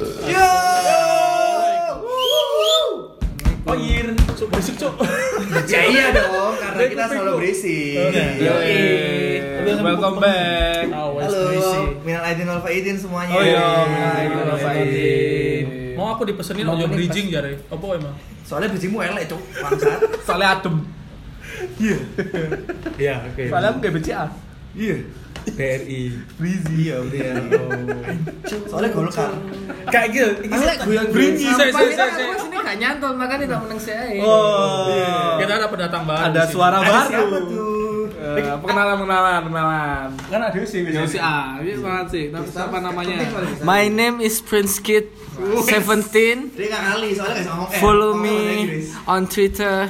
Oh iya, cuk berisik cuk. Ya iya dong, karena kita selalu berisik. Yo, Welcome back. Halo, minal aidin wal faidin semuanya. Oh iya, Iya. minal aidin wal faidin. Mau aku dipesenin ojo bridging jare. Apa emang? Soalnya bridgingmu elek, Cuk. Bangsat. Soalnya adem. Iya, oke. Soalnya aku gak BCA. Iya. BRI. Iya, udah. Soalnya golkar. Kayak gitu. Iki Elek guyon Bringi, saya, saya, saya, saya. Aku sini gak nyantol makanya tak menang saya. Oh. Kita ada pendatang baru. Ada suara baru. siapa tuh? Eh, Perkenalan, perkenalan, perkenalan. Kan ada sih Ya si A, ini banget sih. Tapi apa namanya? My name is Prince Kid 17. Dia nggak kali, soalnya ngomong. Eh, Follow me on Twitter.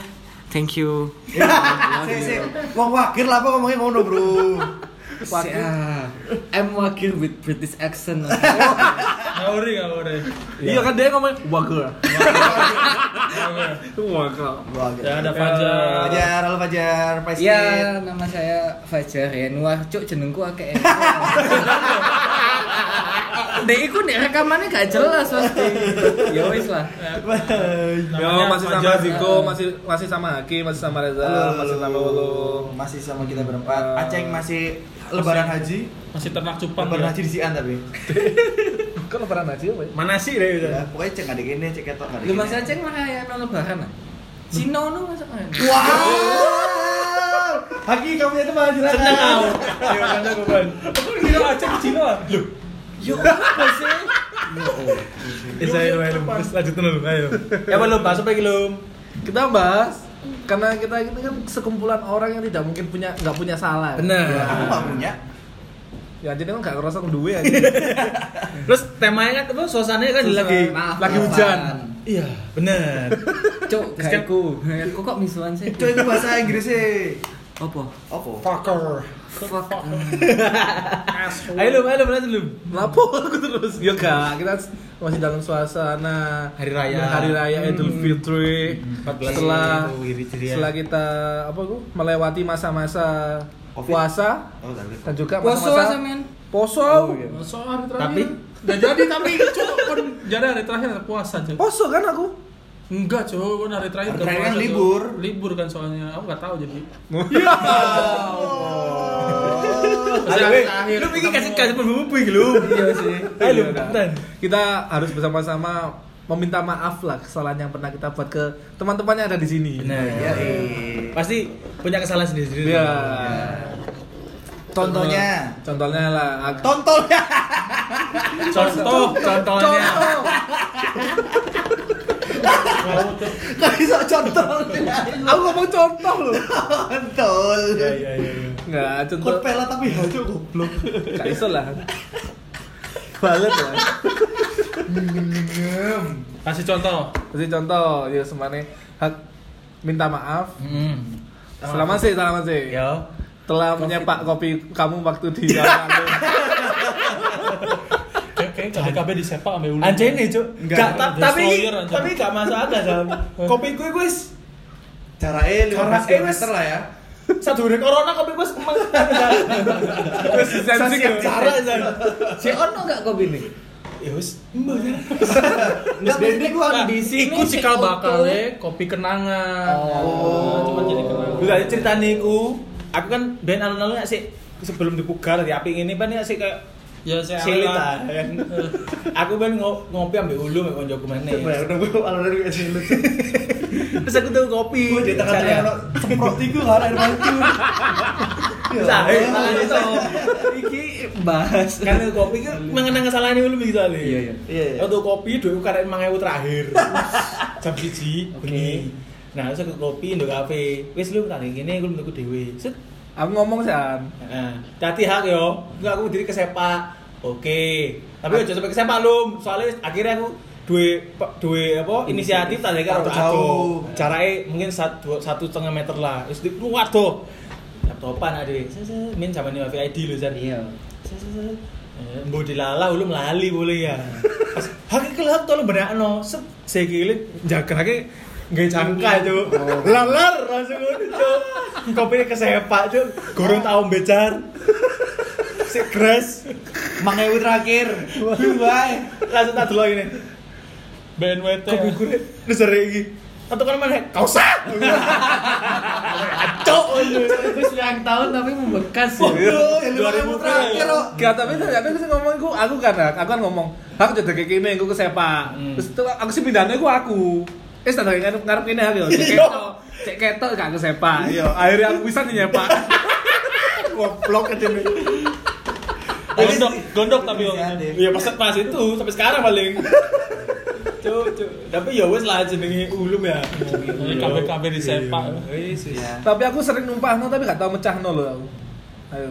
Thank you. Wong wakil lah apa ngomongnya ngono, Bro. I'm wakil with British accent. Ngawuri, ngawuri. Iya kan dia ngomong wager. Wager. Wakil. Ya ada Fajar. Fajar, halo Fajar, Pak Ya, nama saya Fajar Yanuar. Cuk jenengku akeh. Dek iku nek rekamannya gak jelas pasti. Ya wis lah. Yo masih sama. Ziko, masih masih sama Haki, masih sama Reza, masih sama Ulung. Masih sama kita berempat. Aceng masih lebaran haji. Masih ternak cupang Lebaran ya. haji di Sian tapi. Kok lebaran aja apa ya? Mana sih deh Ya, pokoknya cek adik ini, cek ketok adik Lu ini. Mas Aceng mah kayak no lebaran ah. Cino nu masuk mana? Wow. Haki kamu itu mah jelas. Seneng kau. Ayo kan aku kan. Aku kira Aceh Cina. Loh. Yo apa sih? Eh saya lu Terus lanjut dulu ayo. Ya belum bahas apa belum? Kita bahas karena kita ini kan sekumpulan orang yang tidak mungkin punya nggak punya salah. Bener. Aku nggak punya. Ya jadi kan nggak ngerasa kedua ya. Terus temanya kan apa? Suasananya kan lagi Maaf, lagi hujan. Iya, bener. Cuk, Terus kan- kayak aku. Aku kok misuan sih? Itu itu bahasa Inggris sih. Apa? Apa? Fucker. Fuck. Ayo lu, ayo lu, ayo lu. Lapo aku terus. Ya kak, kita masih dalam suasana Hari raya. Hari raya Idul Fitri. 14 Setelah setelah kita apa tuh melewati masa-masa puasa Oh, dan juga Poso masa-masa sampean. poso. Hari terakhir. Tapi Gak jadi tapi cuk kan jadi hari terakhir puasa cuk. Poso kan aku. Enggak kan hari terakhir Hari terakhir kan libur. Libur kan soalnya. Aku nggak tahu jadi. Oh. Lu pikir kasih kasih pembumbu lu. Iya sih. Ayo lu, Iya. Kita harus bersama-sama meminta maaf lah kesalahan yang pernah kita buat ke teman-teman yang ada di sini. Benar. Iya, eh. Pasti punya kesalahan sendiri-sendiri. Iya. Contohnya. Contohnya lah. Tontolnya. Contoh, contohnya. Kok bisa contolnya? Aku ngomong contoh loh. Kontol. Iya, iya, iya. iya. Enggak, contoh. Kok pela tapi hancur goblok. Gak iso lah. Balet lah. Kasih contoh. Kasih contoh, ya semane hak minta maaf. Hmm. Selamat sih, selamat sih. Ya. Telah menyepak kopi kamu waktu di. Kayak KBKB disepak sampai ulu. Anjing nih, Cuk. Enggak, Enggak, ta- tapi tapi gak masuk akal, Sam. Kopi gue wis Cara E 15 Cara E km wes. lah ya. satu hari corona kopi gue emang Terus sensi cara Sam. Si ono enggak kopi nih? Ya wis, mbak ya. Enggak ini gua di sini Iku si cikal Oto. bakal kopi kenangan. Oh. Cuma jadi kenangan. Gak cerita niku. Aku kan ben alun-alun sih sebelum dipugar di api ini kan ya sih kayak Ya saya lah kan. Aku ben ngo- ngopi ambil ulu mek koncoku meneh. Udah gua alur dari lucu. Terus aku tuh kopi Gua di tengah-tengah ono semprot iku kan air mancur. Ya Allah. tangan itu. Iki Bahas. kan kopi kan mengenang kesalahan ini dulu gitu Iya, iya. Iya, iya. Untuk kopi duitku karek 5000 terakhir. Jam 1 bengi. Nah, terus aku kopi nduk kafe. Wis lu tak ngene aku menurutku dhewe. Set. Aku ngomong sih, An. Heeh. Dadi hak yo. Enggak aku diri kesepak. Oke. Tapi aja sampai kesepak lu. Soalnya akhirnya aku duwe duwe apa inisiatif karo Jauh. jauh. Caranya mungkin satu satu setengah meter lah. Wis di waduh. Laptopan ada. Min sama nih wifi ID lu Zan. Iya. Eh, Mbok dilalah lu melali boleh ya. Pas hak iki lha tolong benakno. Set sikile jagrake nggak jangka cuk. Lalar langsung cuk. Kopine kesepak cuk. Gorong tau bejar. Sik gres. Mangewu terakhir. Bye. Langsung tak delok ini. BNWT. Kok gue wis hari iki. Atau kan mana? Kau sah. Acok. Itu selang tahun tapi membekas ya. Oh, yang mangewu terakhir kok. Gak, tapi tapi aku ngomong aku, aku kan aku kan ngomong, aku jadi kayak gini, aku ke sepak. Hmm. Terus itu aku sih pindahnya aku aku. Eh, tak ngarep ngarep ini aku, cek Iya. ketok, cek ketok gak ke sepak. Yo, akhirnya aku bisa nih nyepak. Goblok aja nih. Gondok, gondok tapi Iya, waktu itu. Dek. Iya pas pas itu sampai sekarang paling. Cuk, cuk. Tapi ya wes lah jenenge ulum ya. Ini KB-KB di sepak. Wis wis. Ya. tapi aku sering numpah tapi gak tau mecah loh aku. Ayo.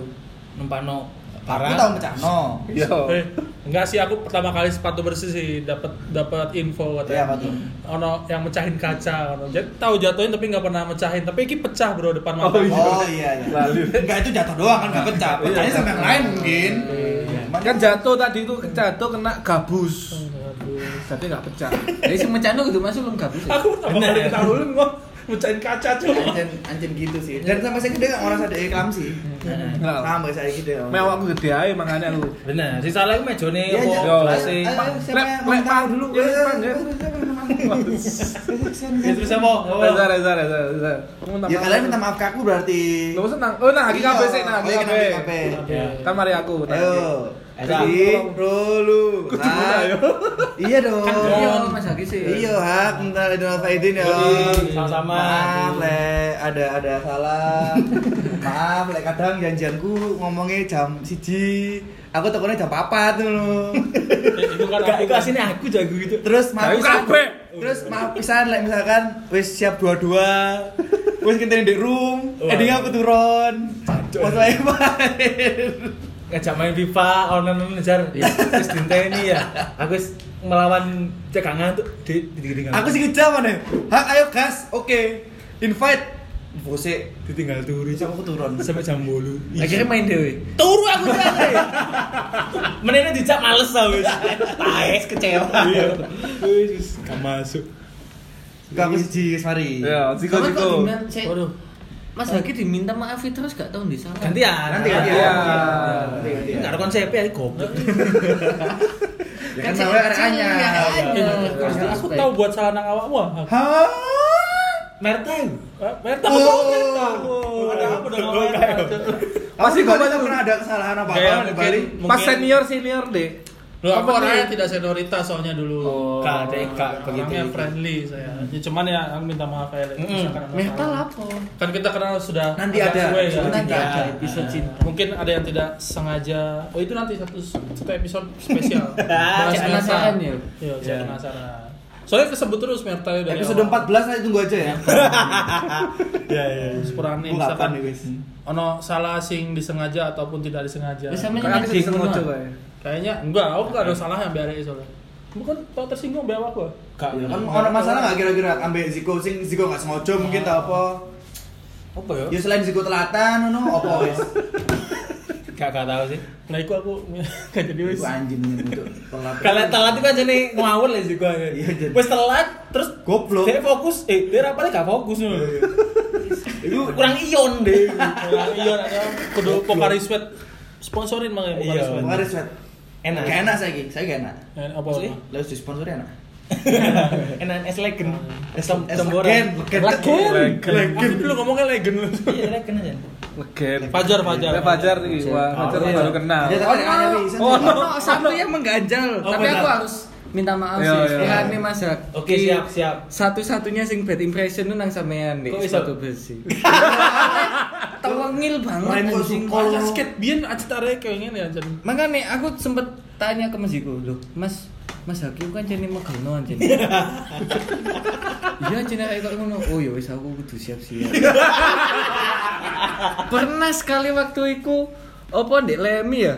Numpano. Aku tahu pecah no. Yo. Eh, enggak sih aku pertama kali sepatu bersih sih dapat dapat info Iya, katanya. apa tuh? Ono yang mecahin kaca, ono. Jadi tahu jatuhin tapi nggak pernah mecahin. Tapi ini pecah bro depan mata. Oh, iya. Oh iya iya. Lalu. Enggak itu jatuh doang kan enggak pecah. Pecahnya sama yang lain mungkin. Cuman Kan jatuh tadi itu jatuh kena gabus. Jadi gak pecah. Jadi si mencano gitu masuk belum gabus ya. Aku pertama kali ketahui lu ngomong mecahin kaca cuy. anjen anjen gitu sih. Dan sampai saya dia nggak ngerasa ada iklam sih. Enggak. Sampai saya gitu. Mewah aku gede aja makanya aku. Bener. Si salah iku mejone Iya, iya. Lep, yang lep, mau dulu? Ya, ya. Ya terus apa? Reza, Reza, Reza, Reza. Ya kalian minta maaf ke aku berarti. Lo senang? Oh, nah, lagi kafe sih, nah, Oh, lagi iya, kafe. Iya. Kan mari aku. Ayo. Ayo. Jadi, dulu. Kudu mulai, yo. Iya dong. Iya, Mas Haki sih. Iya, hak, minta Idul Faidin ya. Sama-sama. Maaf, Le, ada ada salah. Maaf, Le, kadang janjianku ngomongnya jam siji. Aku tekonnya jam 4 dulu. Itu kan aku. iku asine aku jago gitu. Terus maaf pisan. kabeh. Terus maaf pisan lek misalkan wis siap dua-dua. Wis kita di room, endingnya aku turun. Wae main. ngajak main FIFA online ngejar terus dinteni ya aku wis melawan cekangan tuh di ditinggal Aku sih kejar mana? Hak ayo gas. Oke. Invite. Bose. ditinggal turu Terus aku turun. sampai jam bolu Akhirnya main dewe. turu aku jalan menene dijak males tau wis taes kecewa iya wis wis gak masuk Gak aku siji Sari. Ya, diminta cek. Waduh. Mas Haki diminta maaf terus gak tahu di salah. gantian Nanti gantian. Iya. Nanti gantian. Enggak ada konsepnya ya goblok. Ya kan Iya, anyar. Aku tahu buat salah nang awakmu. ah. Hah? Merta itu. Eh, Merta Oh. Merta. Ada apa dong kayak. Pasti tak pernah ada kesalahan apa Kayak apa di Bali. Pas senior senior deh. Loh, aku Apa orangnya tidak senioritas soalnya dulu. Oh. Kak, begitu. Orangnya friendly saya. Ya, cuman ya aku minta maaf ya. Ada Mental salah. apa? Kan kita kenal sudah Nanti ada. suwe, ya. Nanti ada episode cinta. Mungkin ada yang tidak sengaja. Oh itu nanti satu satu episode spesial. Bahas penasaran ya. Iya, saya Iya. penasaran. Soalnya kesebut terus Merta ya dari Episode awal. 14 nanti tunggu aja ya. Iya iya. Sepurane Gua kapan misalkan ono salah sing disengaja ataupun tidak disengaja. Wis sampe Kan semua. kayak. Kayaknya enggak, aku enggak ada salahnya biar soalnya. Bukan tau tersinggung biar aku. Kak, Ya kan ada masalah nggak kira-kira ambil Ziko sing Ziko nggak sengaja mungkin tak apa. apa ya? Ya selain Ziko telatan no apa wis. Gak gak tahu sih. Nah, itu aku gak jadi wis. Iku anjing untuk telat. Kalau telat itu kan jadi ngawur lah juga. Iya, jadi. Wes telat terus Goblok. Dia fokus, eh dia rapalnya gak fokus nih. Itu Kurang ion deh. Iya, ada kudu Pokari Sweat sponsorin makanya Pokari Iya. Sweat. Kemarin sweat. Enak. Gak enak saya saya gak enak. Eh, apa? Apa? Lalu disponsori enak. Enak es legend. Es tem- Es temboran. legend, legend. Legend. Legend. Lu ngomongnya legend lu. Iya legend aja. Legend. Fajar, Fajar. Ya, Fajar nih, wah, Fajar Oh, iya. baru kenal. Ya. Oh, no. Oh, satu yang mengganjal. Oh, Tapi aku harus minta maaf Iya, sih. Ya nih Mas Hak. Oke siap siap. Satu-satunya sing bad impression itu nang sampean nih Kok sepatu besi. Tawangil banget Main anjing. Aja skate biyen aja tarik kayak gini aja. Makanya aku sempet tanya ke Mas Iko, loh, Mas Mas Hakim kan jadi megelno anjing. Iya anjing kayak kok ngono. Oh ya wis aku kudu siap-siap. Pernah sekali waktu itu apa ndek Lemi ya?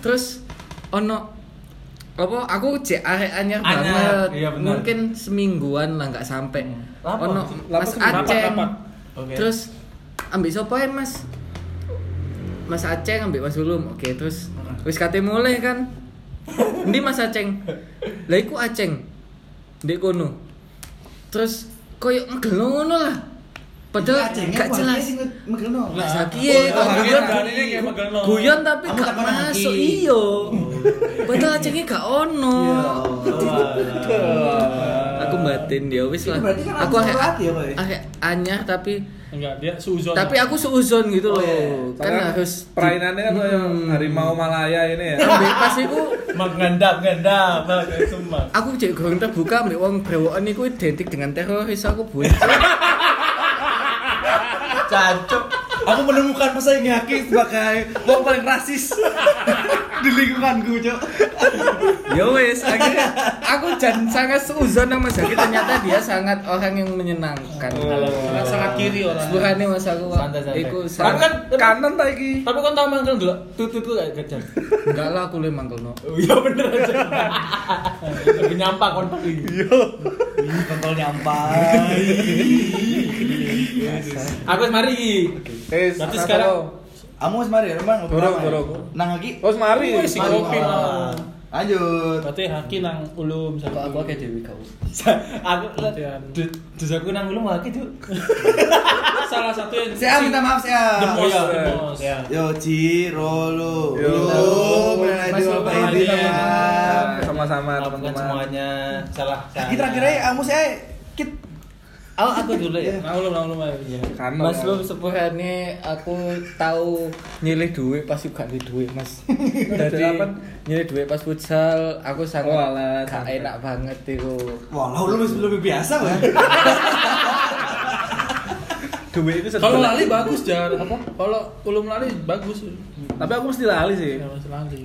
Terus ono apa aku cek arek anyar banget. iya bener. Mungkin semingguan lah nggak sampai. Lapo? Ono Mas? Aceh. Rapat, rapat. Ambil sopoin Mas? Mas Aceh ambil Mas Ulum. Oke, terus wis kate mulai kan. Ndi Mas Aceng? Lah iku Aceng. Ndek kono. Terus koyo ngegelno ngono lah. Padahal Acengnya gak jelas. Sing megelno. Lah sakiye oh, kok Hakim guyon megelno. guyon tapi gak masuk iyo. Padahal acengnya gak ono. Aku batin dia wis lah. berarti kan Aku hati ya, Pak, ya? anyah tapi Enggak, dia suzon. tapi aku seuzon gitu Oh, loh. iya. Kan harus perainannya kan kayak Hmm. harimau Malaya ini ya. Ambek pas iku Mengendap, gendap, pakai sumpah. aku cek gorong terbuka ambek wong brewokan iku identik dengan teroris aku buncit. Cancuk. Aku menemukan pesaing Haki sebagai wong paling rasis di lingkunganku, Cok. ya wes akhirnya aku jan sangat seuzon sama Zaki ternyata dia sangat orang yang menyenangkan. Sangat- sangat kiri orang. Sebenarnya mas aku iku Tapi sangat kan Kanan ta iki. tapi kan tau mangkel dulu. Tututku kayak gajah. enggak lah aku le mangkelno. Oh, Iya bener aja. Lagi nyampak kontak ini. Ih, kontol nyampai. Aku mari. Eh, Berarti sekarang-. Kamu wis mari, apa ya? dorong. Nang Haki. Semari. Wis, Mari, kopi Pak. lah. Lanjut. Berarti Haki nang ulum Kok aku kayak Dewi kau. Aku Latihan. desaku nang lu lagi tuh. Salah satu yang Saya minta maaf saya. The most, Iya, the iya. most. Ya. Yo Ci, Rolo, Yo. Mas. Sama-sama teman-teman. semuanya. Salah. Haki terakhir aja, kamu saya. Oh aku dulu ya. Nang ulum, nang ulum aja. Kanan. Mas Lum sepurane aku tahu nyilih duit pas juga di duit Mas. Jadi apa? nyilih duit pas futsal aku sangat Oh, alah, gak enak banget itu. Wah, lu masih lebih biasa kan? Duit itu Kalau lali bagus jar. Apa? Kalau ulum lali bagus. Tapi aku mesti lali sih. Ya masih lali.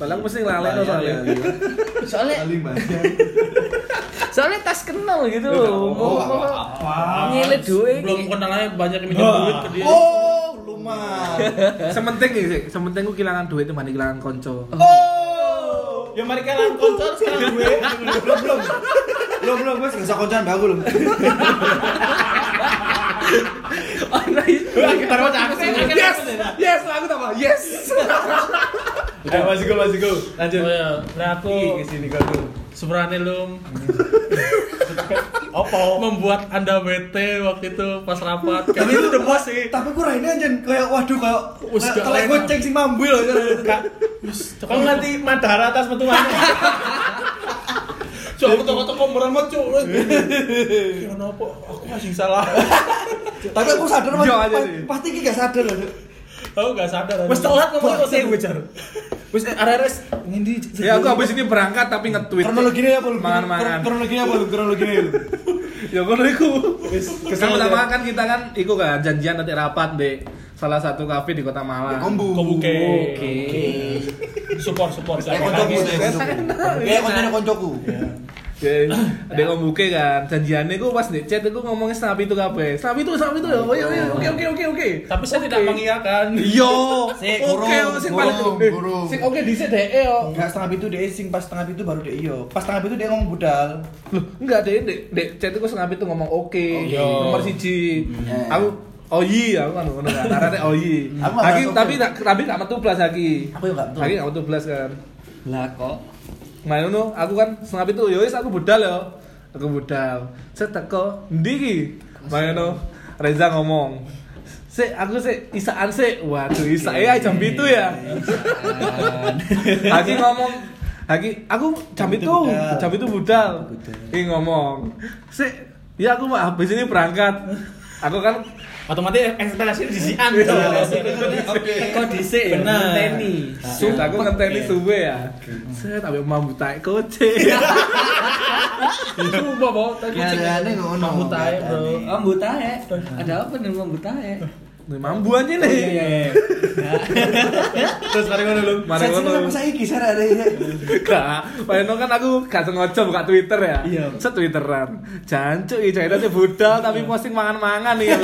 Soalnya aku mesti lali tuh soalnya. Soalnya soalnya tas kenal gitu loh. Oh, Mau- apa-apa. Nyilih duit. Belum kenal aja banyak yang minjem duit ke dia. Oh, lumayan. Sementing sih, sementing aku kehilangan duit itu mandi kehilangan konco. Oh. Ya mari kalian konco sekarang gue. Belum, belum. Belum, belum, Mas. Gak usah koncoan bagus belum. Oh, nah, itu. Baru cakep. Yes, yes, aku tambah yes. Udah masih go, masih go. Lanjut. Oh ya, nah aku Iki ke sini kau tuh. sebenarnya lum Opo? membuat anda bete waktu itu pas rapat. Kami itu udah bos sih. Tapi kurang ini aja kayak waduh kayak Us, gak kalau enak. goceng sing mambu loh. Kak, kau ngerti Madara atas metuannya? Cuk, aku toko-toko meremet cuk. Ya apa? Aku masih salah. Tapi aku sadar sih. pasti iki gak sadar loh. Aku gak sadar. Wes telat ngomong kok saya jar. Wes RRS ngendi? Ya aku habis ini berangkat tapi nge-tweet. Kronologinya apa lu? Mangan-mangan. Kronologinya apa lu? Kronologinya lu. Ya ngono iku. kesel Kesel pertama kan kita kan iku kan janjian nanti rapat di salah satu kafe di Kota Malang. Kombu. Kebuke. Oke. Support support. Koncoku deh, koncoku. Kayak konconya koncoku. Ya, ada ngomong buke kan, janjiannya gue pas di chat itu ngomongnya itu kafe, snapi itu, snapi itu ya, oh iya, iya, oke, oke, oke, oke. Tapi saya tidak mengiyakan. Iya, Sik, oke, gurung, sing paling eh, gurung. sing oke di deh, yo. Enggak setengah itu dia sing pas setengah itu baru dia iyo. Pas setengah itu dia ngomong budal. Loh, enggak deh, dek, dek, chat itu snapi itu ngomong oke, iya. nomor siji. Iya. Aku Oh iya, aku kan ngono kan. Arane oh iya. Aku tapi tak- tapi gak metu blas lagi. Aku yang nggak metu. Lagi gak metu blas kan. Lah kok Main ngono, aku kan setengah itu, yo wis aku budal yo. Aku budal. Set teko ndi iki? Main ngono, Reza ngomong. Sik, aku sik isaan sik. Waduh, isak ya jam itu ya. Lagi ngomong Lagi aku jam itu jam itu budal. Ini ngomong. Sik, ya aku mau habis ini berangkat. Aku kan Otomatis ekspektasi di sian. kok dhisik ya ngenteni. Sup, aku ngenteni suwe ya. Set, tapi mambu taek koce. Sumpah, Bo. Tadi Ya, kucing. Mambu tae, Bro. Oh, mbutae. Ada apa dengan mbutae? Nih mambu aja nih. Terus mari ngono lu. Mari ngono. sampai saiki saya ada ya. Gak, Pak kan aku gak sengaja buka Twitter ya. Iya. Set Twitteran. Jancuk iki jahitannya budal tapi posting mangan-mangan nih ya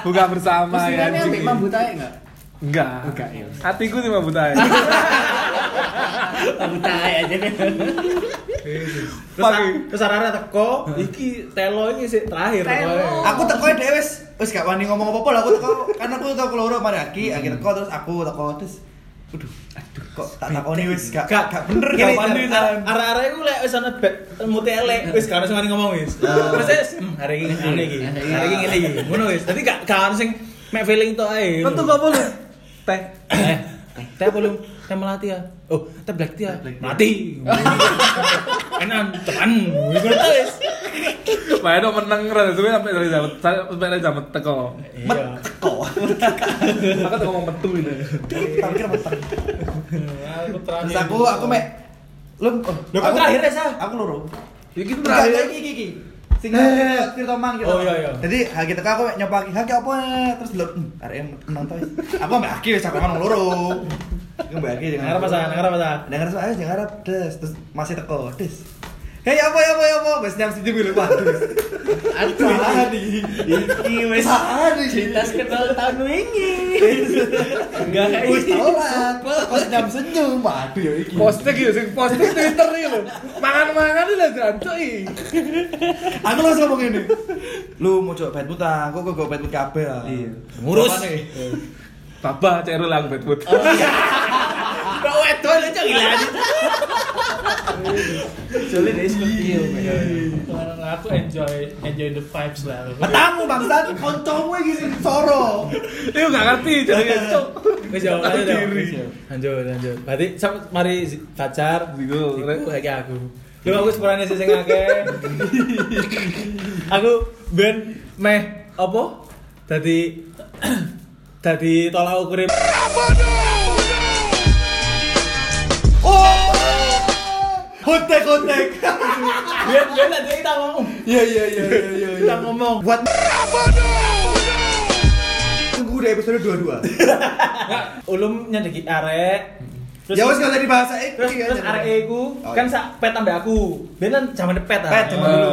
Buka bersama ya. Postingannya ambek mbutae enggak? Enggak. Enggak ya. Hatiku sih mambu taek. Mbutae aja deh. Terus terus arah teko, iki telo ini sih terakhir. Aku teko dhewe wis wis gak wani ngomong apa-apa lah aku teko karena aku teko keloro mari aki, akhirnya teko terus aku teko terus Aduh, aduh, kok tak takoni wis gak Gak gak bener Gini, arah-arah iku lek wis ana muti elek, wis gak ono sing ngomong wis. Ah. Terus wis hmm, hari iki ngene iki. Hari iki ngene iki. Ngono wis. Dadi gak gak ono sing mek feeling tok ae. Tentu kok belum. Teh. Eh, teh belum teh melati ya. Oh, teh black tea. Mati. Enak teman. Iku tau wis. Main dong menang rada suwe sampai dari jam sampai dari jam teko. Iya. Kok Aku tuh ngomong metu ini. tak kira meteng. Aku terakhir. Terus aku aku mek lu oh, aku- terakhir ya, Sa? Aku loro. Iki Enggak, terakhir. iki iki. Sing Tirta Mang gitu. Oh, iya, iya. Jadi haki teka aku mek nyopaki haki apa eh? terus lho hmm, arek wis. Aku mek haki wis cakangan wong loro. Mek haki jangan. Ngarep apa sa? Ngarep apa sa? Dengar suara jangan harap des terus masih teko des. Hei apa apa apa wis nyam situ gue lupa. Aduh, Salah di. Iki di. Cinta kenal tahun wingi. Enggak Wis tau lah. Pas nyam senyum. Waduh ya iki. Posting gitu, sing posting Twitter iki lho. Mangan-mangan lho jancuk iki. Aku langsung ngomong ini. Lu mau coba bad mood ah, kok kok bad mood kabeh. Iya. Ngurus. Babah cek lang bedwood. Kok wedok lu cok gila. Jolin deh seperti itu. Nah, aku enjoy enjoy the vibes lah. Matamu bangsat, kancamu iki sing soro. Iku gak ngerti jenenge cuk. Wis yo Tahu lanjut. diri. Lanjut lanjut. Berarti sam- mari pacar Iku, lagi aku. Lu aku sepurane sing sing akeh. Aku ben meh apa? Dadi dadi tolak ukur Oh! Hotek hotek. biar biar nanti kita ngomong Iya iya iya iya iya. kita ngomong Buat Tunggu udah episode 22. ulum nyedeki arek Ya wis gak usah dibahas eh. terus terus arek iku Oh, kan iya. sak pet ambek aku ben kan zaman pet ah Pet, zaman dulu.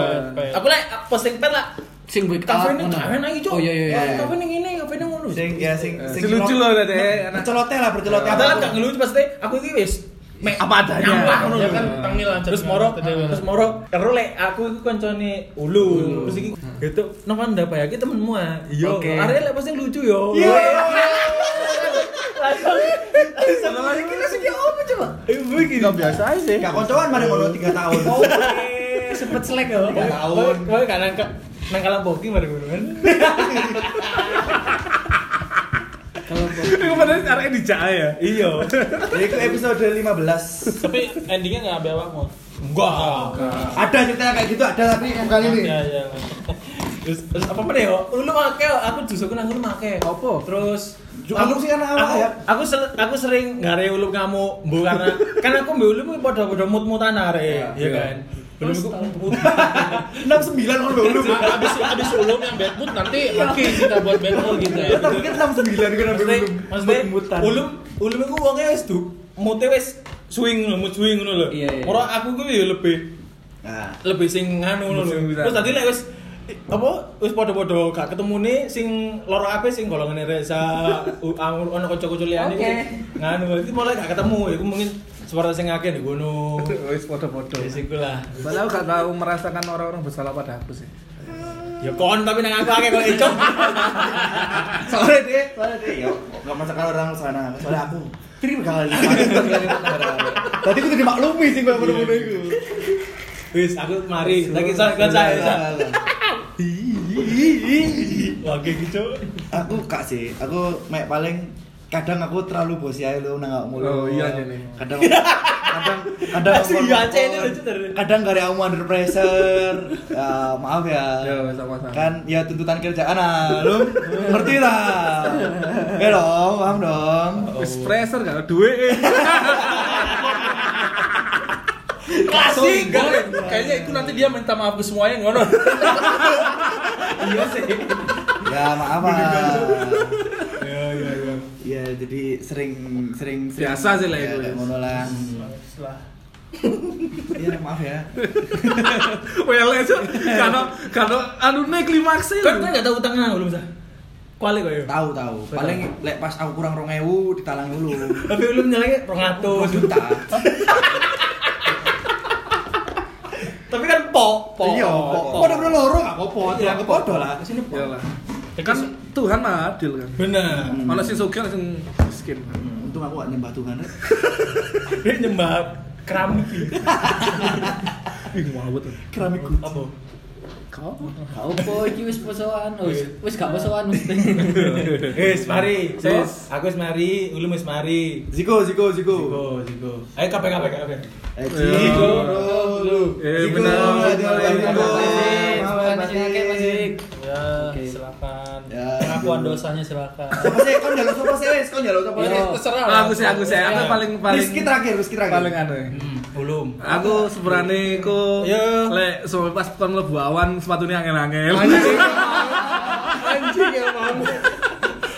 aku lek posting pet lah Sing gue kafe ini kafe lagi cok Oh iya iya iya. kafe ini ngono sing ya sing Sing lucu loh tadi. anak. Berceloteh lah berceloteh. Padahal kan gak ngelucu pasti aku iki wis me Apa adanya. nyampah ngono Ya lho. kan panggilan terus moro terus moro karo lek aku iku koncone ulu terus iki gitu nang anda apa ya ki temenmu ah iya Oke. arek lek pasti lucu yo Iya. langsung Sama iki langsung ya apa coba? ibu iki Gak biasa aja sih. Gak koncoan mana ngono 3 tahun. Oke, sempet selek yo. Tiga tahun. Kowe kan nang nang kalang boki bareng ngono kan. Iku padahal arek dijak ya. Iya. Itu episode 15. Tapi endingnya nggak ambil awakmu. Enggak. Ada ceritanya kayak gitu ada tapi bukan ini. Iya iya. Terus terus apa yo? Lu make yo, aku justru nang ngono make. Apa? Terus Aku sih anak awak aku, ya. Aku sel- aku sering ngare ulup kamu, Bu karena kan aku mbek kuwi padha-padha mut-mutan arek, iya kan. Belum iku 69 kalau dulu. Abis abis ulum yang bad mood nanti oke kita buat bad mood gitu ya. Tak pikir 69 kan maksudnya belum. maksudnya Mut-mutan. ulum ulum iku wonge wis du mute wis swing lho, mood swing ngono lho. Iya, iya. Ora aku kuwi ya lebih Nah, lebih sing nganu bisa. Terus tadi lek wis apa wis padha-padha gak ketemune sing loro ape sing golongane Reza ono kanca-kanca liyane nganu iki mulai gak ketemu iku mungkin suara sing akeh di kono. Wis foto-foto. Wis iku lah. Padahal gak tahu merasakan orang-orang bersalah pada aku sih. Ya kon tapi nang aku akeh kok ecok. soalnya dia, soalnya dia, yo, gak masakan orang sana, soalnya aku. Kiri kali. Tadi aku dimaklumi sih kalau ngono itu. Wis aku mari lagi saya kan saya. Wah kayak gitu. Aku kak sih, aku mek paling kadang aku terlalu bosi aja lu nang mulu. Oh, iya, iya, nih. Kadang kadang kadang Asli, aku- iya, Aceh ini lucu. Kadang gak ada kamu under pressure. Ya, maaf ya. Ya, sama-sama. Kan ya tuntutan kerjaan ah, lu ngerti lah. Ya dong, paham dong. Wis pressure gak ada duit. Klasik. Kayaknya itu nanti dia minta maaf ke semuanya ngono. Iya sih. Ya maaf ah. Iya iya iya. Iya, jadi sering sering, sering Biasa sih lah ya, itu. kayak ngono lah. Lah. Iya, maaf ya. Well, itu karena karena anu nih klimaks Kan kan enggak tahu utang nang belum sah. Kuali kok ya. Tahu tahu. Paling lek pas aku kurang 2000 ditalangi dulu. Tapi belum nyalanya 200 juta. Tapi kan po, po. Iya, podo bener loro gak apa-apa, Iya, aku podo lah. Sini po. Ya. Kan Tuhan mah adil kan. Bener. Mana sing sugih sing miskin. Untung aku gak nyembah Tuhan. Dia nyembah keramik. Ih, ngawut. Keramik Apa? Kau kau po iki wis posoan, wis wis gak posoan mesti. Wis mari. So, Wis. aku wis mari, ulum wis mari. Ziko, Ziko, Ziko. Ziko, Ziko. Ayo kabeh kabeh. Eh, Ziko. Ziko. Eh, Ziko. benar. Ziko. Oke. silakan. Ya. Pengakuan dosanya silakan. Siapa sih? Kau njaluk siapa sih? Kau njaluk siapa sih? Terserah. Ah, Aku sih, aku sih. Aku Ya. paling paling Rizky terakhir, Rizky terakhir. paling anu. Hmm, ulum. Aku sepurane ku Yo. lek so pas kon mlebu awan sepatune angel-angel. Anjing emang.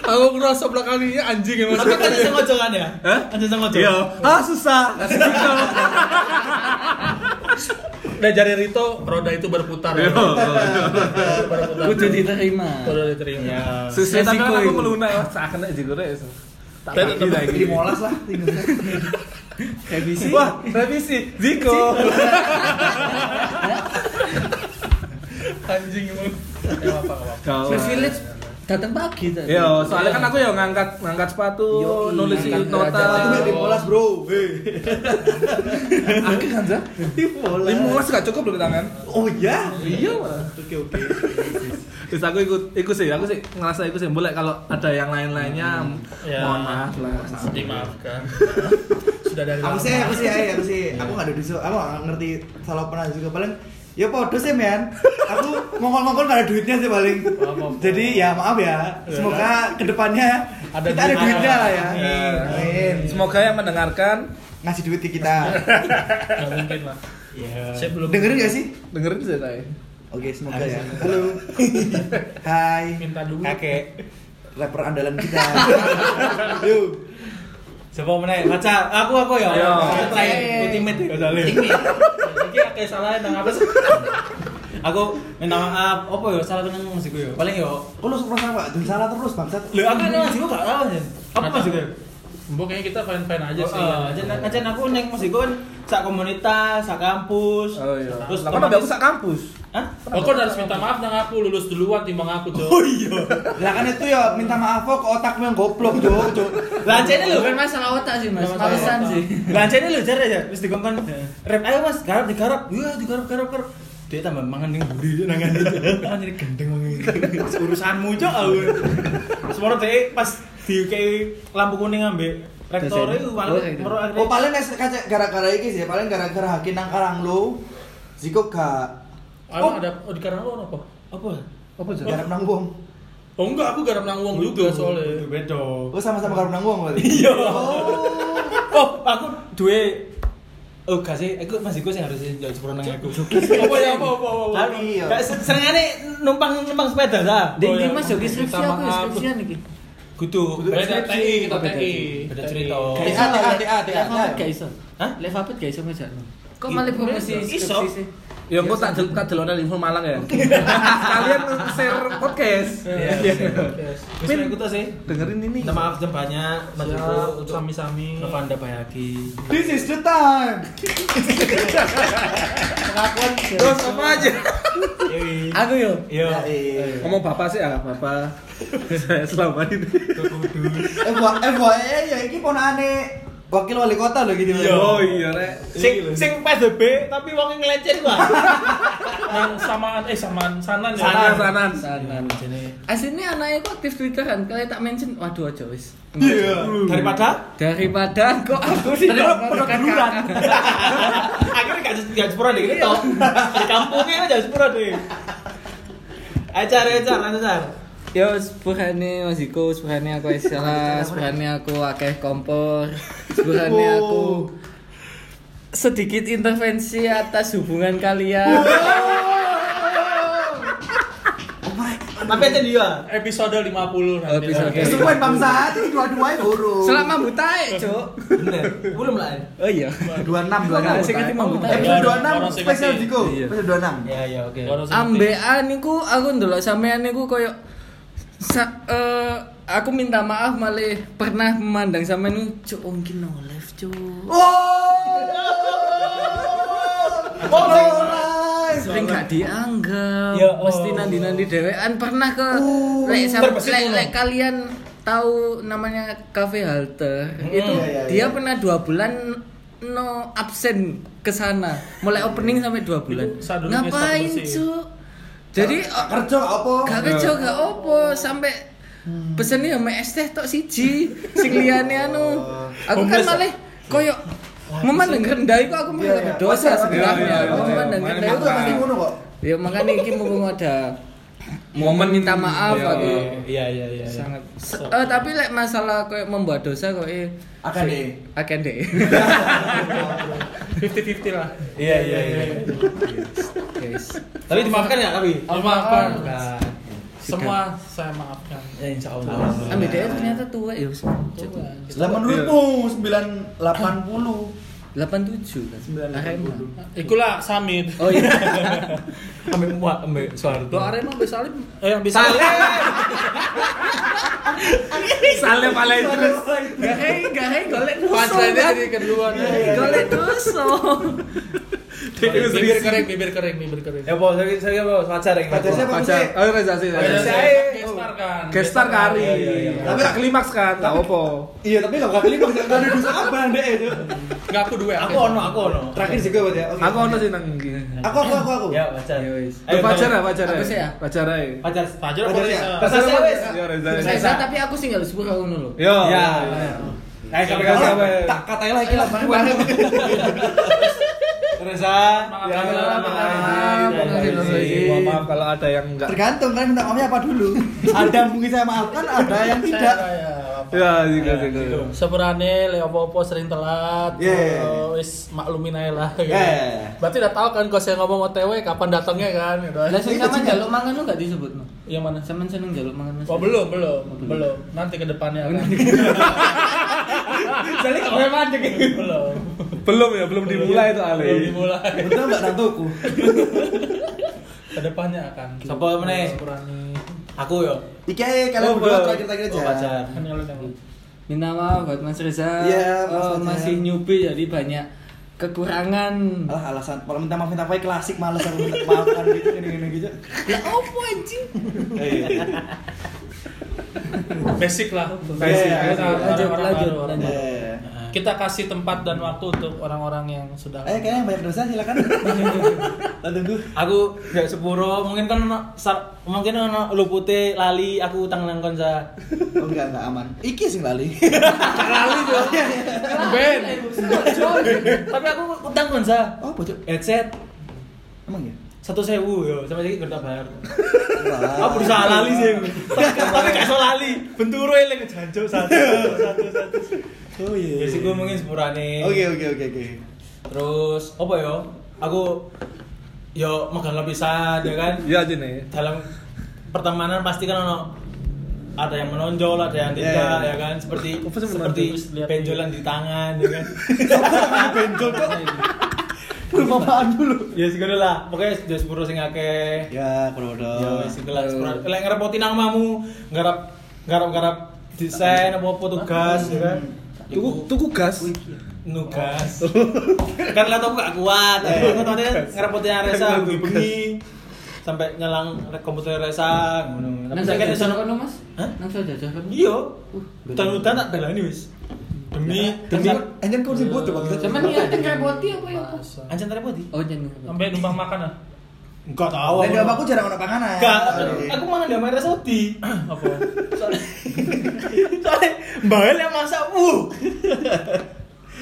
Aku ngerasa belakangnya anjing emang. Tapi kan bisa ngojo kan ya? Hah? Kan bisa ngojo. Iya. Ah susah. Kasih Dan jari Rito, roda itu berputar. Yo. Berputar. Kudu diterima. Roda diterima. Ya. Susah tapi aku melunak wah sak kena Ziko rek. Tak Dan bagi lagi. Di molas lah. Revisi. Wah, revisi Ziko. Anjing emang. Ya apa apa. Privilege datang pagi tadi. Yo, soalnya kan aku ya ngangkat ngangkat sepatu, Yoi, nulis ngangkat nota. Itu di molas, Bro. Hei. Aku kan. Di molas. Lima gak cukup loh di tangan. Oh iya. Iya. Oke, oke. Terus aku ikut ikut sih, aku sih ngerasa ikut sih. Boleh kalau ada yang lain-lainnya, Ya. mohon maaf lah. Dimaafkan. Sudah dari Aku sih, aku sih, aku sih, aku nggak ada di aku nggak ngerti salah pernah juga paling ya podo sih men aku ngomong-ngomong nggak ada duitnya sih paling Apa-apa. jadi ya maaf ya semoga ke depannya Ada kita ada duit. duitnya lah ya Amin. amin Semoga yang mendengarkan ngasih duit ke kita Nggak mungkin lah. Iya. Saya belum dengerin gak sih dengerin sih saya. oke semoga ya halo hai minta duit. Kakek. rapper andalan kita yuk Siapa meneh? Baca. Aku aku ya. Ayo. Terakhir ultimate ya soalnya. Ini kayak salah nang apa sih? Aku minta maaf. Apa ya salah nang musikku ya? Paling yo. kok lu suka sama Jangan salah terus bangsat Lho aku nang musikku gak tahu ya. Apa Nggak musikku? Kayaknya kita fine-fine aja sih. Oh, aja aja aku neng musikku kan sak komunitas, sak kampus. Oh iya. Terus kan aku sak kampus. Hah? Oh, kok harus minta maaf nang aku lulus duluan timbang aku, Cok. Oh iya. lah kan itu ya minta maaf kok otakmu yang goblok cok cok Lancene lho. Bukan masalah otak sih mas, malesan otak. sih. Lancene lho jar ya. Wis dikongkon. Rap ayo Mas, garap digarap. Iya, digarap garap garap. Dia tambah mangan ning budi nangan itu. Kan jadi gendeng wong iki. Urusanmu cok aku. Semua deh pas di kayak lampu kuning ambek rektor itu malah Oh, rektor. mero Oh paling gara-gara iki sih, paling gara-gara hakin nang karang lu. Ziko gak Oh, ada oh, di karang lu apa? apa? Apa sih? garap nang wong. Oh enggak, aku garap nang uang juga soalnya. Beda. Oh sama-sama garap nang wong berarti. Iya. Oh, aku duwe Oh, gak sih, aku masih gue sih harus jauh sepuluh nang aku. Apa ya apa apa apa. Tapi, Iya. gak senengane numpang numpang sepeda lah. Ding Oh, ding iya. mas jogi skripsi aku skripsian iki. Kudu. Beda TI, kita Oh, TI. Beda cerita. TA, TA, TA, TA. Gak iso. Hah? Levapet gak iso ngejakno. Kok malah promosi skripsi sih? Ya engko tak tak delone info Malang ya. Sekalian share podcast. Iya. Wis Pin. aku tuh sih. Dengerin ini. Minta maaf jam banyak Iko Siap, untuk sami-sami. Novanda Bayaki. This is the time. Pengakuan. Terus apa aja? Aku yo. Yo. Ya, iya. Ngomong bapak sih ah, bapak. Saya selama ini. Eh buat eh buat eh ya iki ponakane wakil wali kota loh gitu. Iya. Oh iya rek. Sing sing PSBB tapi wong ngeleceh gua. Nang samaan eh samaan sanan ya. Sanan, sanan. Sanan. Aslinya anaknya kok aktif Twitter kan, kalau tak mention, waduh aja wis. Iya. Daripada Daripada kok aku sih menekan duluran. kakak. Akhirnya gak gak sepura deh gitu. Di kampungnya aja sepura deh. Acar acar acar. Yo, sepurane Mas Iko, sepurane aku wis salah, sepurane aku akeh kompor, sepurane aku sedikit intervensi atas hubungan kalian. Tapi aja dia. Episode 50 nanti. Episode. Oke. Kesuwen bangsat ini dua-duanya burung. Selama butae, Cuk. Bener. Belum lah. Oh iya. 26 26. Sing ngerti mambu tae. Episode Orang 26 sing spesial. Iya. Episode 26. Ya ya oke. Ambean niku aku ndelok sampean niku koyo sa- eh, aku minta maaf malah pernah memandang sampean niku cuk mungkin no live cuk. Oh. Oh, sering gak dianggap Ya, oh. mesti nandi nandi dewean pernah ke lek terbesit lek ngono. lek kalian tahu namanya cafe halte itu iya, iya, dia iya. pernah dua bulan no absen ke sana mulai opening sampai dua bulan ngapain start bersih. cu jadi Gak kerja gak apa. gak kerja gak opo sampai pesennya sama es teh tok siji sing liyane anu aku kan malah koyo memandang rendah itu aku malah Iya, iya. dosa sebenarnya iya, iya, iya. memandang rendah Itu pasti ngono kok. ya makanya ini mumpung ada momen minta maaf Iya, aku Iya iya iya. sangat eh tapi lek masalah kayak membuat dosa kok eh Akan deh. akan deh 50-50 lah. Iya iya iya. guys Tapi dimaafkan ya tapi. Dimaafkan. Maafkan. Semua saya maafkan. Ya insya Allah. ambil dia ternyata tua ya Us. Lah menurutmu 980 87 kan? Arema. Ikulah Samit. oh iya. Ambil muat ambil suara Lo Arema bisa Salim. Eh yang bisa Saleh paling terus. gak hei gak hei golek Punchline-nya kan jadi keduluan. golek dosa Bibir kering, bibir kering, bibir kering. Ya bos, saya saya bos pacar yang Pacar siapa? Pacar. Oh, Reza sih. Reza. saya gestar kan. Gestar kari. Iya, iya, iya. Tapi tak klimaks kan, tak apa. Iya, tapi gak lima gak ada dosa apa ndek itu. Enggak aku dua. Aku ono, aku ono. Terakhir sih gue ya. Oke. Aku ono sih nang iki. Aku aku aku aku. Ya pacar. Ya, wis. Pacar ya, pacar Apa sih? Pacar ae. Pacar. Apa ya? Pacar. Ya Reza. Reza tapi aku sih nggak aku dulu Yo. Ya. Eh sampai Reza, kasih apa? Tak lagi lah. Reza. Maaf, Ya, maaf, maaf, maaf. Mohon maaf kalau ada yang enggak. Tergantung kalian minta maafnya apa dulu. Ada yang mungkin saya maafkan, ada yang tidak. Ya, juga juga. Sebenarnya le opo-opo sering telat. Yeah. Oh, wis maklumin aja lah. gitu. Yeah. Berarti udah tahu kan kalau saya ngomong OTW kapan datangnya kan gitu. lah sing sama jaluk mangan lu nggak disebut no Yang mana? sama seneng jaluk mangan mas Oh belum, belum, belum. Nanti ke depannya kan. Jadi kau memang aja belum. Belum ya, belum dimulai itu Belum Ale. dimulai. Betul mbak Nantoku. Ke depannya akan. Siapa meneh? Aku yo. Iki aja kalian Oh, berdua belum. terakhir-terakhir aja. Oh, pacar. Kan yang yang minta maaf buat Mas Reza Iya, Oh, masih newbie jadi banyak kekurangan Alah alasan kalau minta maaf minta maaf klasik males aku minta maafkan gitu gini-gini gitu. lah opo anjing basic lah. Basic. Kita Lanjut, orang-orang lanjut, baru, orang lanjut. baru. Kita kasih tempat dan waktu untuk orang-orang yang sudah Eh kayaknya yang banyak dosa silakan. Tunggu. Aku gak sepuro, mungkin kan sar- mungkin ono lu putih lali aku utang nang konsa. Oh enggak enggak aman. Iki sing lali. kali tuh. Ben. Tapi aku utang konsa. Oh bocok. Headset Emang ya? Satu sewu yo sampai lagi tak bayar. Aku berusaha lali sih. Tapi gak iso lali. Benturo eling jancuk satu satu satu. Oh iya. Ya sih gue mungkin sepurane. Oke oke oke oke. Terus apa yo? Aku yo megang lapisan ya kan. Iya aja nih. dalam pertemanan pasti kan ono ada yang menonjol, ada yang Iya, tidak, iya. ya kan? Seperti Apa sih seperti benjolan di tangan, ya kan? Benjol kok. Belum apaan dulu. ya sih lah, pokoknya sudah sepuluh sing akeh. Ya, kododo. Ya wis iku lah sepuluh. Lek ngerepotin namamu, garap garap garap desain apa apa tugas, ya kan? Tuku tuku gas. nugas. kan laptop gak kuat, Eh, aku tadi ngerepotin Resa bengi sampai nyelang komputer Resa ngono. nang saya kan iso- mas Hah? nang jajar kono Iya. Hutan-hutan tak belani wis. Demi demi Anjir kau sih bodoh bang. sama nih ada ngerepoti apa ya apa anjan repoti. oh jangan Sampai numpang makan ah. Enggak tahu. Dan aku jarang ada panganan. Enggak, Iya. aku mangan di Amara Soti. Apa? Soalnya soalnya Mbak yang masak, uh.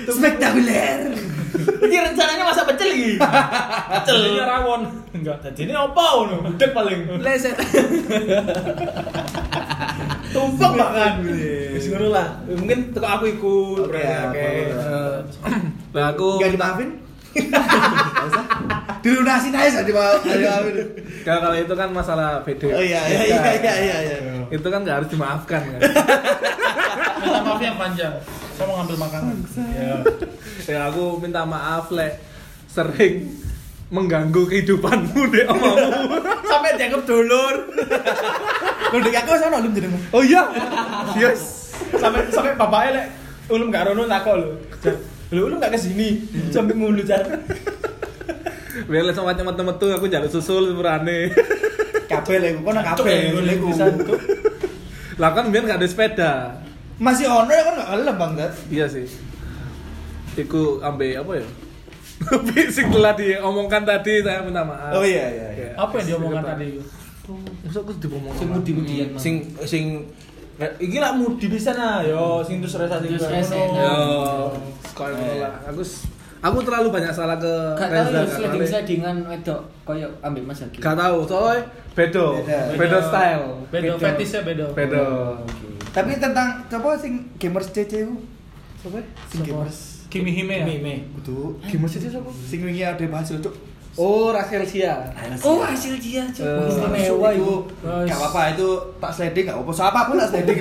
spektakuler. Ini rencananya masak pecel lagi. Pecel. Jadinya rawon. Enggak. Jadi ini apa ngono? Gudeg paling. leset Tumpeng makan. Ngono lah. Mungkin teko aku ikut Oke, berarti ya, oke. boleh. Eh, Nah, aku Enggak dimaafin? Dilunasin aja saat dimaafin. kalau kalau itu kan masalah video. Oh iya iya iya iya iya. iya. Itu kan nggak harus dimaafkan kan. Minta maaf yang panjang. Saya mau ngambil makanan. Ya. ya aku minta maaf lek sering mengganggu kehidupanmu deh omamu. Sampai dianggap dulur. Lu dek aku sono lu jenengmu. Oh iya. Yes. Sampai sampai bapaknya lek ulum gak rono takok lho. Lho ulum gak ke sini. Sampai mulu jar. Biar les sama temen-temen tuh aku jaluk susul sepurane. Kabel iku, kono kabel iku. Lah kan biar gak ada sepeda. Masih ono ya kan gak gelem Bang. Iya sih. Iku ambil apa ya? Sing telah diomongkan tadi saya minta maaf. Oh iya iya iya. Apa yang diomongkan tadi itu? Masa aku diomong Sing mudi-mudian. Hmm. Sing sing iki lah mudi bisa nah yo sing terus resa sing. Yo, sekolah lah. Aku aku terlalu banyak salah ke Gak Reza, gak sliding tahu. slidingan wedok koyo ambek Mas Haki. Gak tahu, soalnya bedo, bedo style. Bedo, fetisnya bedo. Bedo. Tapi tentang apa sing gamers CC ku? Sopo? Sing gamers. Kimi Hime ya? Mime. Kudu Gimana sih sopo? sing wingi ada hasil cuk. Oh, Rachel Sia. Oh, hasil dia Eh, cuy. Istimewa Istimewa itu. itu. Gak apa-apa itu tak sliding gak apa-apa. So apa pun tak sliding.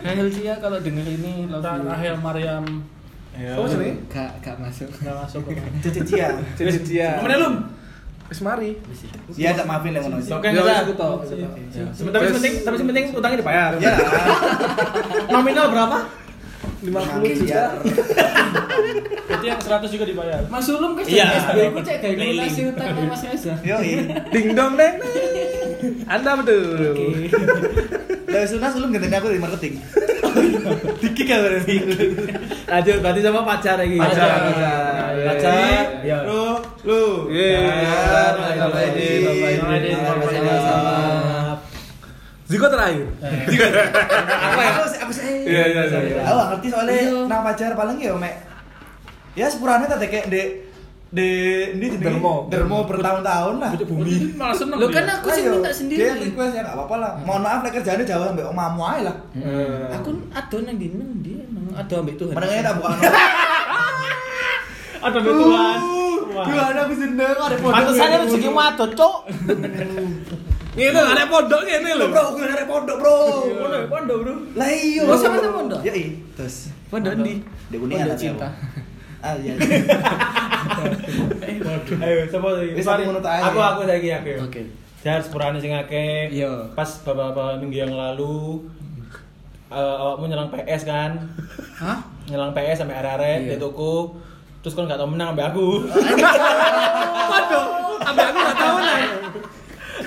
Hasil dia kalau denger ini. Rahel Mariam Sopo sini? Gak gak masuk. nggak masuk CC Cia. Cici Cia. Mana lu? Wis mari. Iya tak maafin lah ngono. Oke, wis, aku tahu, tapi penting, tapi penting utangnya dibayar. Ya. Nominal berapa? 50 juta. Berarti yang 100 juga dibayar. Mas Ulum kan Iya. SB ku cek gawe lunasi utangnya Mas Reza. Yo Ding dong deng. Anda betul. Lah sunas lu ngenteni aku di marketing. Dikik kan berarti. Lanjut berarti sama pacar lagi. Pacar, Pacar. pacar. Pacar. Ya. Lu lu. Yeay. Ya, Bapak Edin. Bapak Edin, Bapak Edin. Sama-sama. Ziko terakhir. Aku aku aku sih. Iya, iya, iya, iya. Aku ngerti soalnya Iya. nang pacar paling ya mek. Ya sepurane tak kayak di di di Dermo. dermo bertahun-tahun lah. Bumi. Malah seneng Lo dia. kan aku sih minta Dia sendiri. request ya apa-apa lah. Mohon maaf lek kerjane jauh ambek omamu ae lah. Eh. Aku ado nang di nang dia nang ado ambek Tuhan. Menengahnya tak buka. Ada Tuhan. Tuhan aku seneng ada pondok. Pantesannya rezeki matu, Cuk. Ini ada pondok ini Lho loh. bro, aku ada pondok bro. Pondok, pondok, Bro. Lah iya. Oh, sama sama pondok? Iya, iya. Terus Pondok ndi? Pondok tapi cinta. Ah iya. Ayo, sapa lagi? Wis, aku ae. Aku aku saiki aku. Oke. Jangan sepurane sing akeh. Iya. Pas beberapa minggu yang lalu eh, awakmu nyerang PS kan? Hah? Nyerang PS sampai arek-arek Iya. di toko. Terus kon gak tau menang sampai aku. Waduh, sampai aku gak tahu lah.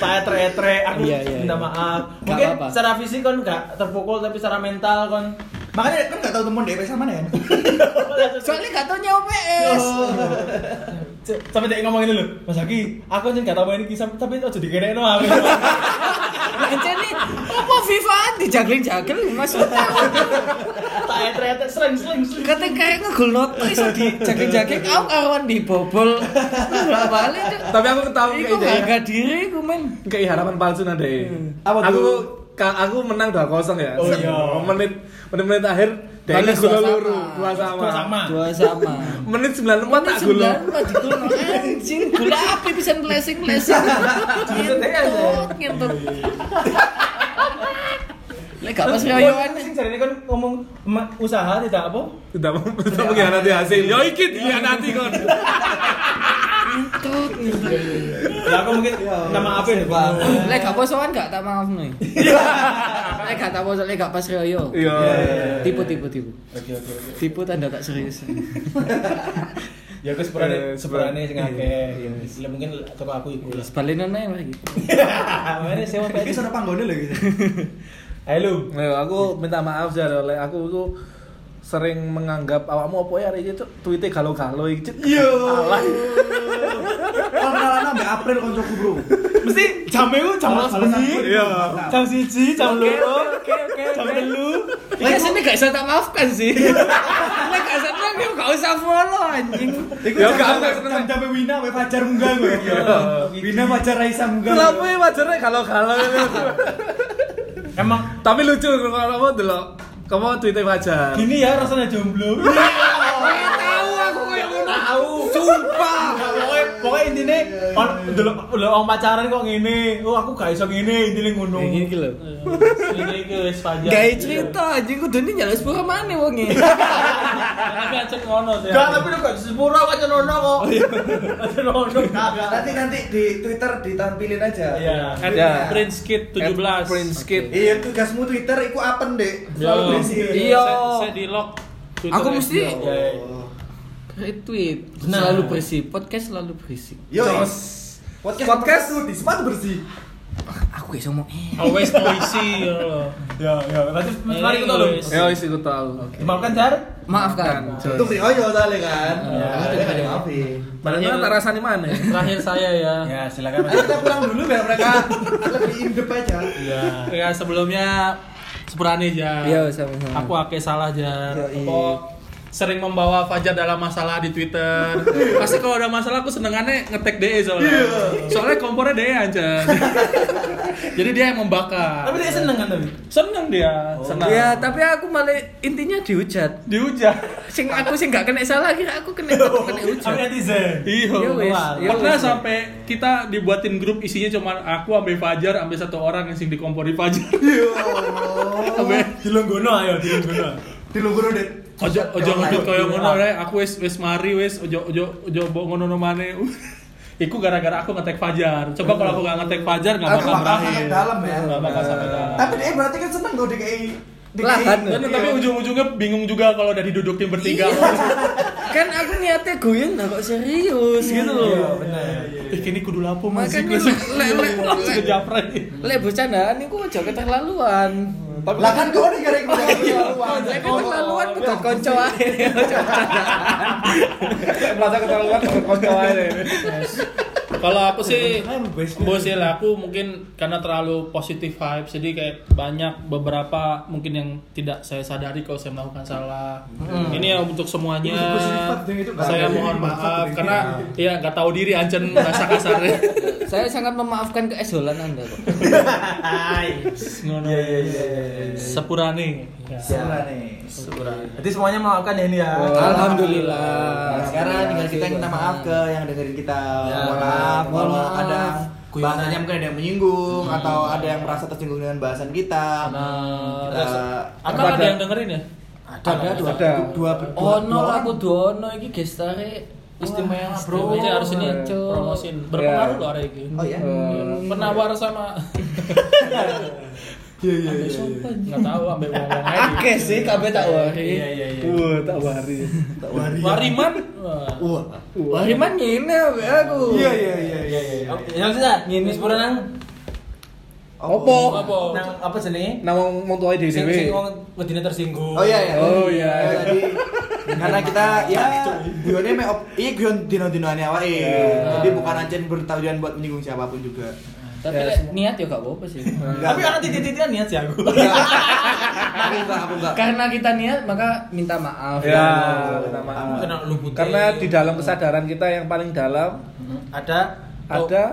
Saya etre aku Iya, iya, minta iya. maaf. Gak Mungkin apa-apa. secara fisik kon gak terpukul tapi secara mental kon Makanya kan gak tahu temen DP sama mana kan? Soalnya gak tau nyawa PS. Sampai dia ngomong ini loh, Mas Aki, aku aja gak tau main kisah, tapi aja dikene no aku. Lancar nih. Apa FIFA dijagling-jagling Mas? Tak etre-etre sering sering sering. Kata kayak ngegol noto iso dijagling-jagling aku karuan dibobol. Balik. Cuk. Tapi aku ketahui Iku kayak harga diri ku men. kayak harapan palsu nanti. Apa aku aku menang 2-0 ya. Oh, iya. Menit menit menit akhir Balas Daniel dua gol sama. luru 2 sama. Dua sama. Dua sama. Menit 94 tak gol. Sembilan dikul anjing gula api bisa blessing blessing. Ngentut ngentut. Lek gak pas rayoan. Sing jarene kan ngomong "Ma- usaha tidak apa? Tidak mau tidak mengkhianati hasil. Yo iki dikhianati kon. Ngentut. Ya aku mungkin nama apa nih, Pak? Lek gak posoan gak tak maaf nih. Lek gak tak poso lek gak pas rayo. Iya. Tipu tipu tipu. Oke oke oke. Tipu tanda tak serius. Ya aku Eh, sepurane sepurane. sepurane sing akeh. Ya mungkin toko aku iku lah. Sebalinan aja lagi. Mana sewa PS? sana panggone lagi. Ayo lu. Nah, aku minta maaf ya oleh aku itu sering menganggap awakmu apa ya hari itu tweetnya galau-galau iki. Cuk. Iya. Alah. Kenalan sampai April koncoku bro. Mesti jamnya ku jam siji. Iya. Jam siji, jam loro, jam telu. Lek sini gak bisa tak maafkan sih. Lek gak seneng yo gak usah follow anjing. Iku Ya, jam gak, jam seneng. jam jam Wina, we Fajar munggah gue. Wina Fajar Raisa munggah. Kenapa ya wajarnya galau-galau Emang Tapi lucu kalau kamu dulu kamu tweetnya wajar. gini ya rasanya jomblo. Tahu aku kayak ngono. Tahu. Sumpah. Pokoknya intinya on dulu dulu orang pacaran kok ngene. Oh aku gak iso ngene intine ngono. Gini lho. Ini ke wis Fajar. Gak cerita anjing kudune nyala sepuluh mana wonge. Tapi acet ngono tuh. Gak tapi lu gak sepura kan nono kok. Aja nono kagak. Nanti nanti di Twitter ditampilin aja. Iya. At Ya. Prince Kid 17. At Prince Kid. Iya tugasmu Twitter iku apa dek? Selalu berisi. Iya. Saya- di lock. Twitter Aku ya. mesti Ya, ya. Retweet Benar. selalu bersih podcast selalu bersih Yo. Podcast Podcast tuh di sepatu bersih. aku ngomong eh Always noisy ya loh. Ya, ya. Berarti mari kita lho. Anyways. Ya wis iku tau. Dimaafkan Jar? maafkan. Itu free oyo soalnya kan. Ya, Itu ya, kan ya. maafin. Mana tak rasanya mana? Terakhir saya ya. Ya, silakan. Ayo kita pulang dulu biar mereka lebih indep aja. Ya. Ya sebelumnya sepurane aja. Iya, sama-sama. Aku ake salah aja. Sering membawa Fajar dalam masalah di Twitter. Pasti kalau ada masalah aku senengannya ngetek DE soalnya. Soalnya kompornya DE aja. Jadi dia yang membakar. Tapi dia seneng kan tapi? seneng dia, senang. ya tapi aku malah intinya dihujat Dihujat. sing aku sing gak kena salah kira aku kena aku kena Tapi hujat netizen. Iya, Ya wes, ya pernah sampai kita dibuatin grup isinya cuma aku ambil Fajar, ambil satu orang yang sing dikompori Fajar. Ambil Dilonggono ayo, dilonggono. Di lu guru deh. Ojo ojo ngedut koyo ngono Iya. rek, aku wis wis mari wis ojo ojo ojo mbok ngono maneh. Iku gara-gara aku ngetek Fajar. Coba kalau aku gak ngetek Fajar gak bakal berakhir. dalam ya. Gak bakal sampai dalam. Tapi dia berarti kan seneng tuh DKI. Lahan. Dan, tapi ujung-ujungnya bingung juga kalau udah didudukin bertiga. kan aku niatnya goyang nah kok serius gitu loh Iya, benar. Ih, kini kudu lapo musik langsung le- le- langsung le- kejapret. lek bercandaan iku aja keterlaluan Lah kan kau nih gara-gara Lek keterlaluan kudu konco ae Aja bercandaan. Merasa keterlaluan konco ae. Kalau aku sih, best bos ya lah, aku mungkin karena terlalu positif vibes, jadi kayak banyak beberapa mungkin yang tidak saya sadari kalau saya melakukan salah. Ini ya untuk semuanya. Saya mohon maaf karena ya nggak tahu diri ancen bahasa kasarnya. saya sangat memaafkan keesolan anda kok Ngono. Iya, iya, iya, iya. Sepurane. Ya. Sebelah nih. Jadi semuanya maafkan ya ini ya. alhamdulillah Nah, sekarang tinggal kita minta maaf ke yang dengerin kita. Ya. Mohon maaf Mohon kalau maaf. ada Guyonan. bahasanya mungkin ada yang menyinggung atau ada yang merasa tersinggung dengan bahasan kita. Nah, Kita- Emang ada yang dengerin ya? ada dua Ada. dua dua oh dua no orang. aku dono iki gestare istimewa bro Berarti harus ini promosin. Berpengaruh Ya. loh ada ini. Oh ya. Penawar sama Iya iya iya. nggak tahu ambil uang-uang aja. Oke sih kabeh tak wari Iya, iya, iya. Wah, tak wari. Wariman. Wah. Wariman ngene ambek aku Iya iya iya iya. iya. Yang sudah, ngene sepura nang Opo? Apa? nang apa jenenge? Nang wong wong tuae Sing sing dhewe. wong wedine tersinggung. Oh iya iya. Oh, iya. Ya, Jadi karena kita ya guyonnya me iya guyon dino-dinoane awake. Iya. Jadi bukan ancen bertujuan buat menyinggung siapa pun juga. Tapi Ya, semua. niat ya gak apa-apa sih Tapi karena titik-titiknya niat sih aku. Aku enggak, aku enggak. karena kita niat maka minta maaf Ya, minta maaf. Kena lu putih. Karena di dalam kesadaran kita yang paling dalam ada ada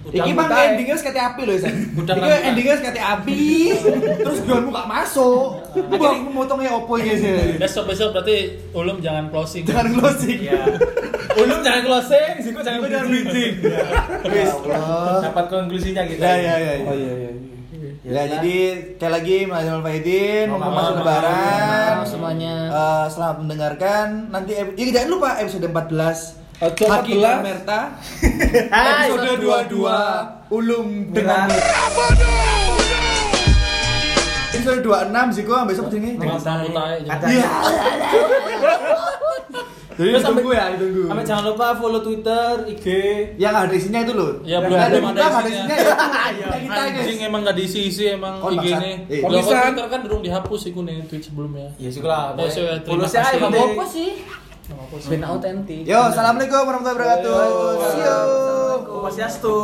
Iki Udang endingnya sekate api loh, San. Udang Iki endingnya sekate api. Terus guyonmu gak masuk. Aku mau memotongnya opo iki sih. Besok besok berarti ulum jangan closing. Jangan closing. Iya. Ulum jangan closing, siku jangan Jangan bridging. Ya Allah. Dapat konklusinya kita. Ya ya ya. Oh iya iya. Ya, jadi sekali lagi Mazal Faidin, Mohon mumpung maaf, masuk lebaran. semuanya. Eh, selamat mendengarkan. Nanti ya, jangan lupa episode 14 Episode Haki 14. dan Merta. episode 22 Ulum dengan Episode 26 Ziko ambil besok ini. Dengan sambut aja. Iya. Jadi ditunggu ya, ditunggu. Sampai jangan lupa follow Twitter, IG. Yang ada isinya itu loh. Ya, Yang belum- ada kita ada isinya. isinya ya. Yang kita. Anjing emang gak diisi-isi emang Oh, IG ini. Eh. Kalau. Twitter kan belum dihapus iku nih tweet sebelumnya. Ya sih lah. Ya, Follow kasih. saya apa-apa sih ben autentik Yo, assalamualaikum warahmatullahi wabarakatuh. See you. Swastiastu.